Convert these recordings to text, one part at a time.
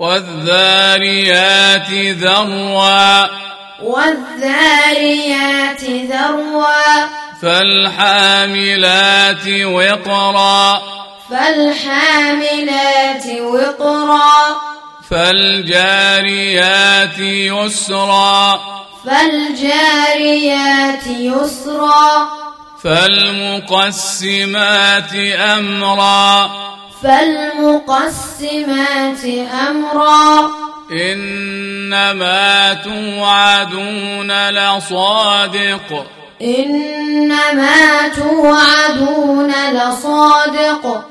والذاريات ذروا والذاريات ذروا فالحاملات وقرا فالحاملات وقرا فالجاريات يسرا فالجاريات يسرا فالمقسمات أمرا فالمقسمات أمرا. إنما توعدون لصادق. إنما توعدون لصادق.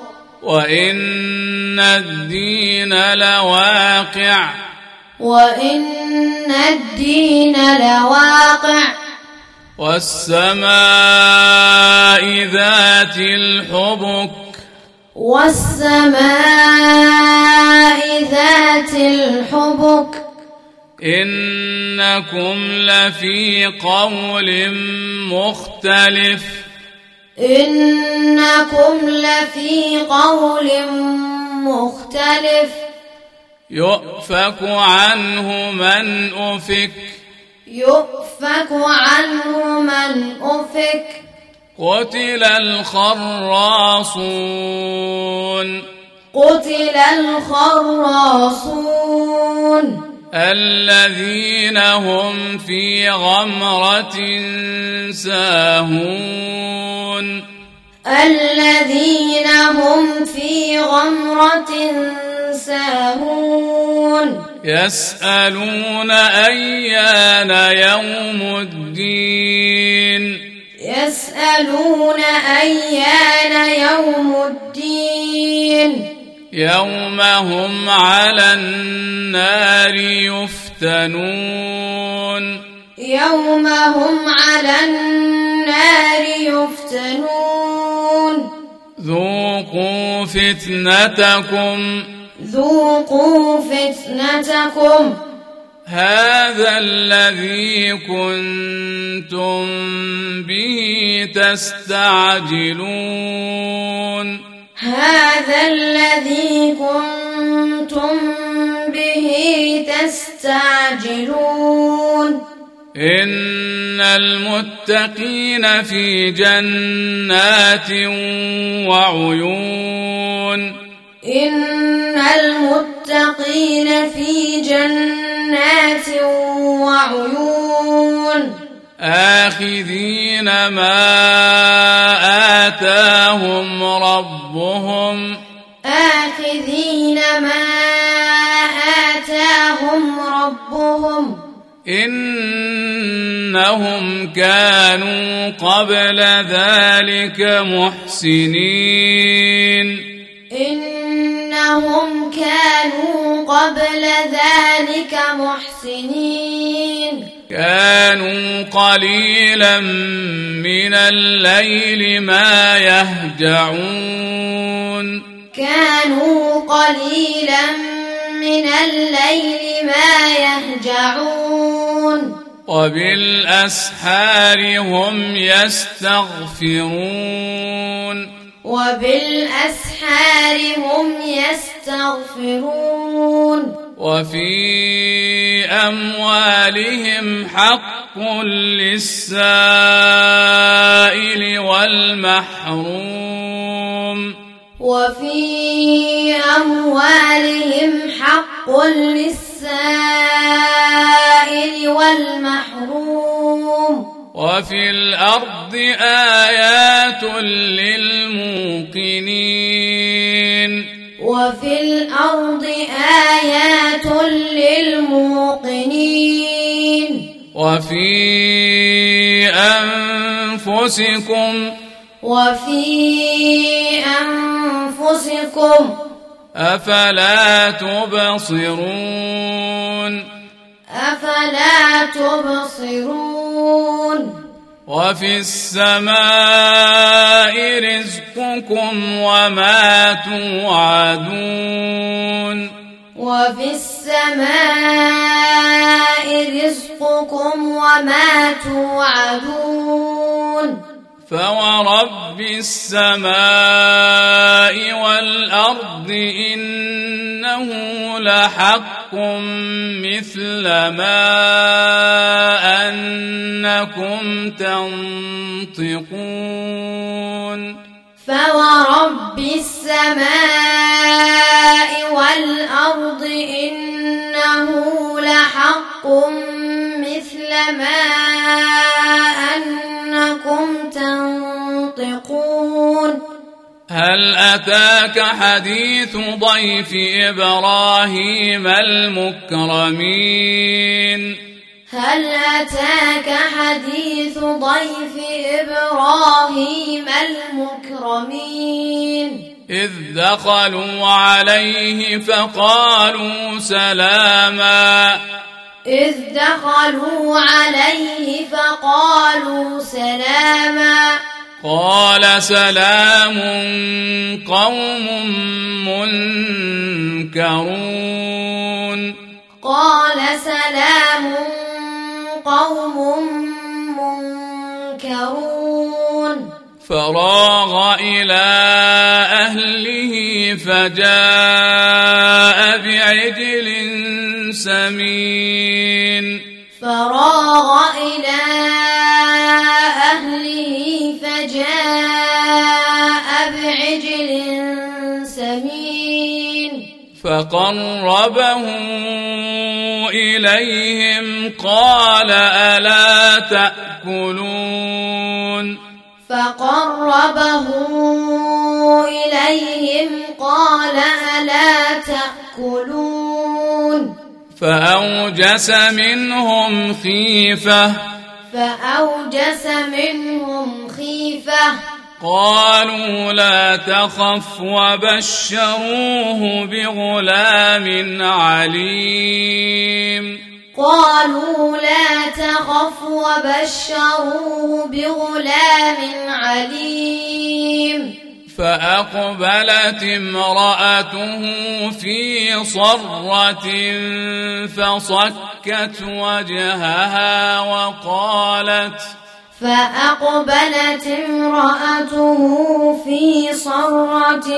وإن الدين لواقع. وإن الدين لواقع. والسماء ذات الحبك. والسماء ذات الحبك. إنكم لفي قول مختلف. إنكم لفي قول مختلف. يؤفك عنه من أفك. يؤفك عنه من أفك. قتل الخراصون. قتل الخراصون. الذين هم في غمرة ساهون. الذين هم في غمرة ساهون. يسألون أيان يوم الدين. يسألون أيان يوم الدين. يوم هم على النار يفتنون. يوم هم على النار يفتنون. ذوقوا فتنتكم. ذوقوا فتنتكم. هذا الذي كنتم به تستعجلون. هذا الذي كنتم به تستعجلون. إن المتقين في جنات وعيون. إن المتقين في جنات وعيون آخذين ما آتاهم ربهم آخذين ما آتاهم ربهم إنهم كانوا قبل ذلك محسنين إنهم كانوا قبل ذلك محسنين. كانوا قليلا من الليل ما يهجعون. كانوا قليلا من الليل ما يهجعون. وبالأسحار هم يستغفرون. وبالأسحار هم يستغفرون. وفي أموالهم حق للسائل والمحروم. وفي أموالهم حق للسائل وفي الأرض آيات للموقنين. وفي الأرض آيات للموقنين. وفي أنفسكم. وفي أنفسكم. أفلا تبصرون. أفلا تبصرون. وفي السماء رزقكم وما توعدون وفي السماء رزقكم وما توعدون فورب السماء والارض انه لحق مثل ما انكم تنطقون فورب السماء والأرض إنه لحق مثل ما أنكم تنطقون هل أتاك حديث ضيف إبراهيم المكرمين؟ هل أتاك حديث ضيف إبراهيم المكرمين؟ إذ دخلوا عليه فقالوا سلاما. إذ دخلوا عليه فقالوا سلاما. قال سلام قوم منكرون. قال سلام قوم منكرون. فراغ إلى أهله فجاء بعجل سمين. فراغ إلى أهله فجاء بعجل سمين. فقربه إليهم قال ألا تأكلون. فقربه إليهم قال ألا تأكلون. فأوجس منهم خيفة. فأوجس منهم خيفة. قالوا لا تخف وبشروه بغلام عليم. قالوا لا تخف وبشروه بغلام عليم. فأقبلت امرأته في صرة فصكت وجهها وقالت فأقبلت امرأته في صرة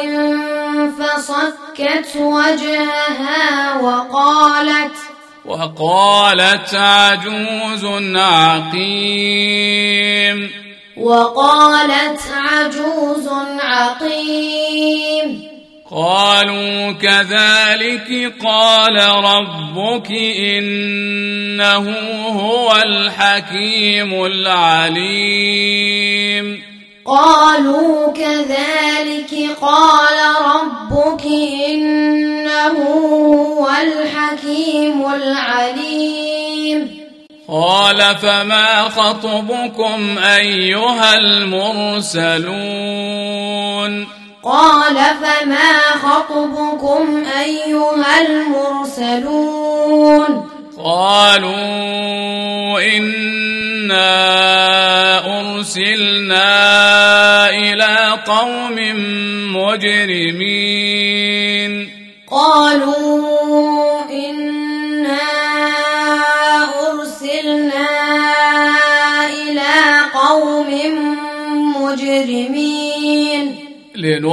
فصكت وجهها وقالت وقالت عجوز عقيم وقالت عجوز عقيم. قالوا كذلك قال ربك إنه هو الحكيم العليم. قالوا كذلك قال ربك إنه هو الحكيم العليم. قال فما خطبكم أيها المرسلون قال فما خطبكم أيها المرسلون قالوا إنا أرسلنا إلى قوم مجرمين قالوا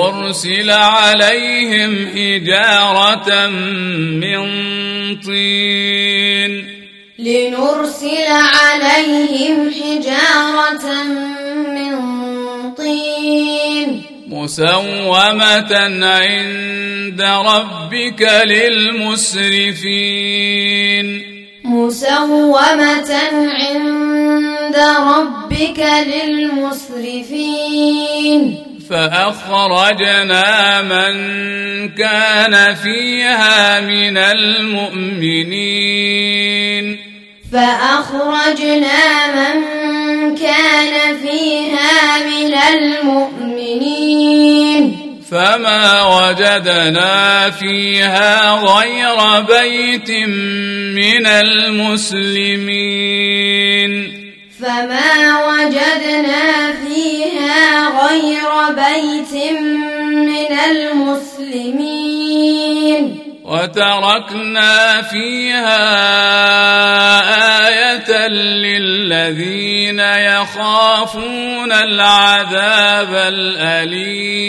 لنرسل عليهم حجاره من طين. لنرسل عليهم حجارة من طين. مسومة عند ربك للمسرفين. مسومة عند ربك للمسرفين. فأخرجنا من كان فيها من المؤمنين. فأخرجنا من كان فيها من المؤمنين. فما وجدنا فيها غير بيت من المسلمين. فما وجدنا فيها غير بيت من المسلمين. وتركنا فيها آية للذين يخافون العذاب الأليم.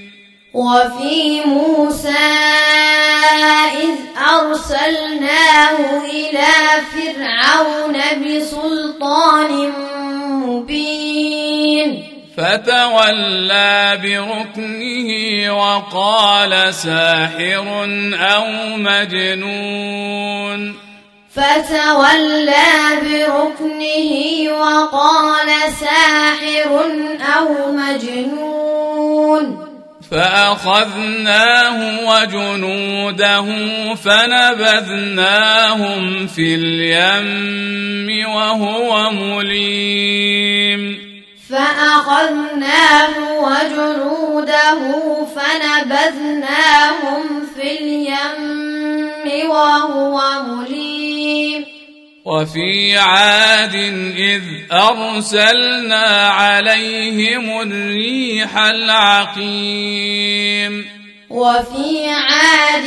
وفي موسى إذ أرسلناه إلى فرعون بسلطان مبين. فتولى بركنه وقال ساحر أو مجنون. فتولى بركنه وقال ساحر أو مجنون. فأخذناه وجنوده فنبذناهم في اليم وهو مليم. فأخذناه وجنوده فنبذناهم في اليم وهو مليم. وفي عاد إذ أرسلنا عليهم الريح العقيم. وفي عاد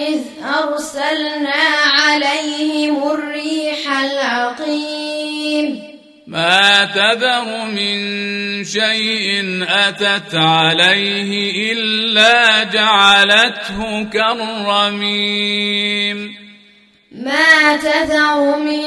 إذ أرسلنا عليهم الريح العقيم. ما تذر من شيء أتت عليه إلا جعلته كالرميم. ما تذر من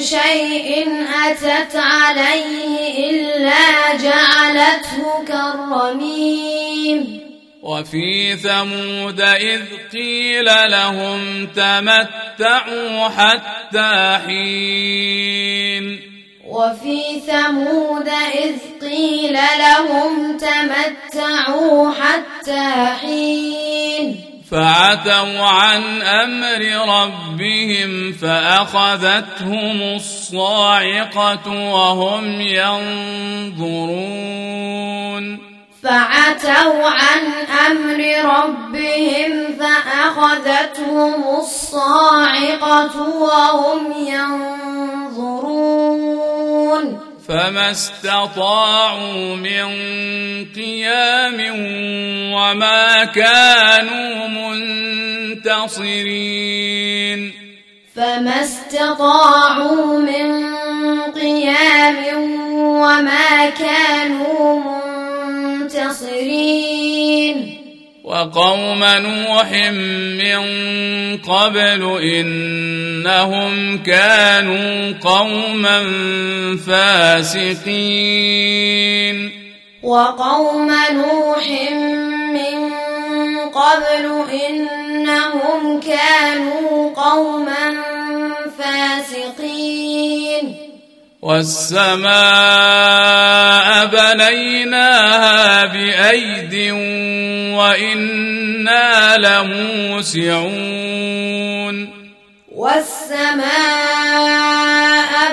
شيء أتت عليه إلا جعلته كالرميم. وفي ثمود إذ قيل لهم تمتعوا حتى حين. وفي ثمود إذ قيل لهم تمتعوا حتى حين. فعتوا عن أمر ربهم فأخذتهم الصاعقة وهم ينظرون. فعتوا عن أمر ربهم فأخذتهم الصاعقة وهم ينظرون. فما استطاعوا من قيام وما كانوا منتصرين فما استطاعوا من قيام وما كانوا منتصرين وقوم نوح من قبل إنهم كانوا قوما فاسقين. وقوم نوح من قبل إنهم كانوا قوما فاسقين. والسماء بنيناها بأيد وإنا لموسعون. والسماء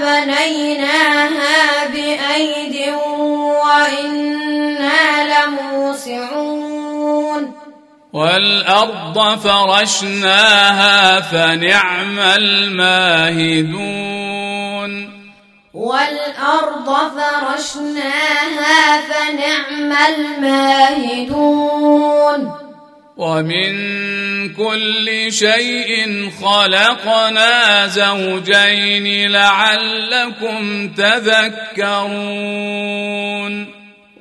بنيناها بأيد وإنا لموسعون. والأرض فرشناها فنعم الماهدون. والأرض فرشناها فنعم الماهدون. ومن كل شيء خلقنا زوجين لعلكم تذكرون.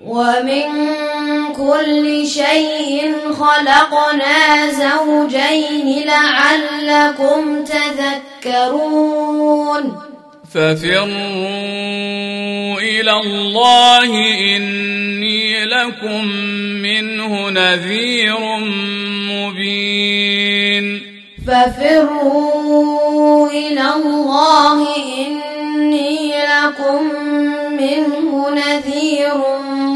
ومن كل شيء خلقنا زوجين لعلكم تذكرون. ففروا إلى الله إني لكم منه نذير مبين. ففروا إلى الله إني لكم منه نذير مبين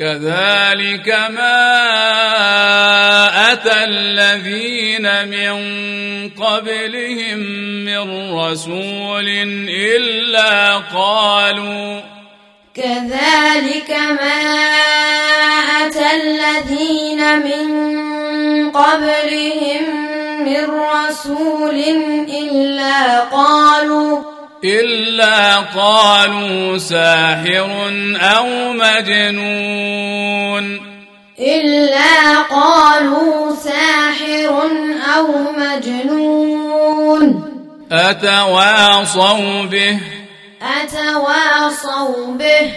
كذلك ما أتى الذين من قبلهم من رسول إلا قالوا كذلك ما أتى الذين من قبلهم من رسول إلا قالوا إلا قالوا ساحر أو مجنون إلا قالوا ساحر أو مجنون أتواصوا به أتواصوا به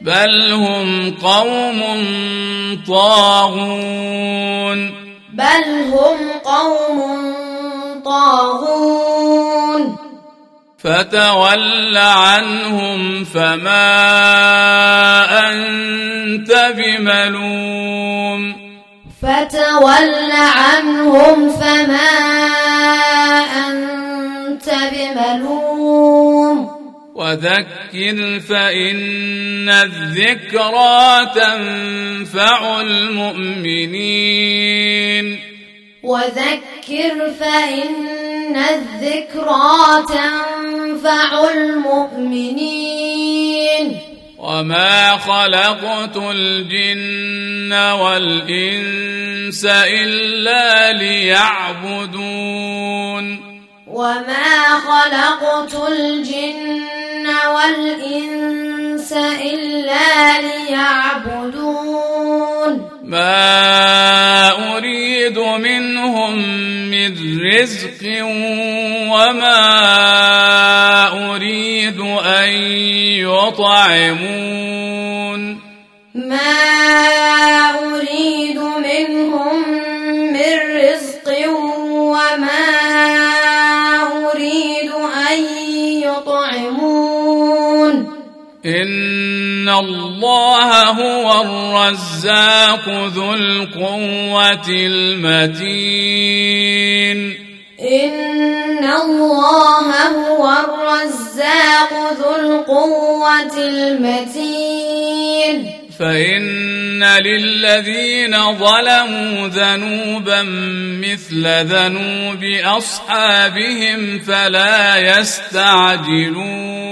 بل هم قوم طاغون بل هم قوم طاغون فتول عنهم فما أنت بملوم. فتول عنهم فما أنت بملوم. وذكر فإن الذكرى تنفع المؤمنين. وذكر فإن الذكرى تنفع المؤمنين. وما خلقت الجن والإنس إلا ليعبدون. وما خلقت الجن والإنس إلا ليعبدون. ما أريد منهم من رزق وما أريد أن يطعمون ما أريد منهم من رزق وما إن الله هو الرزاق ذو القوة المتين إن الله هو الرزاق ذو القوة المتين فإن للذين ظلموا ذنوبا مثل ذنوب أصحابهم فلا يستعجلون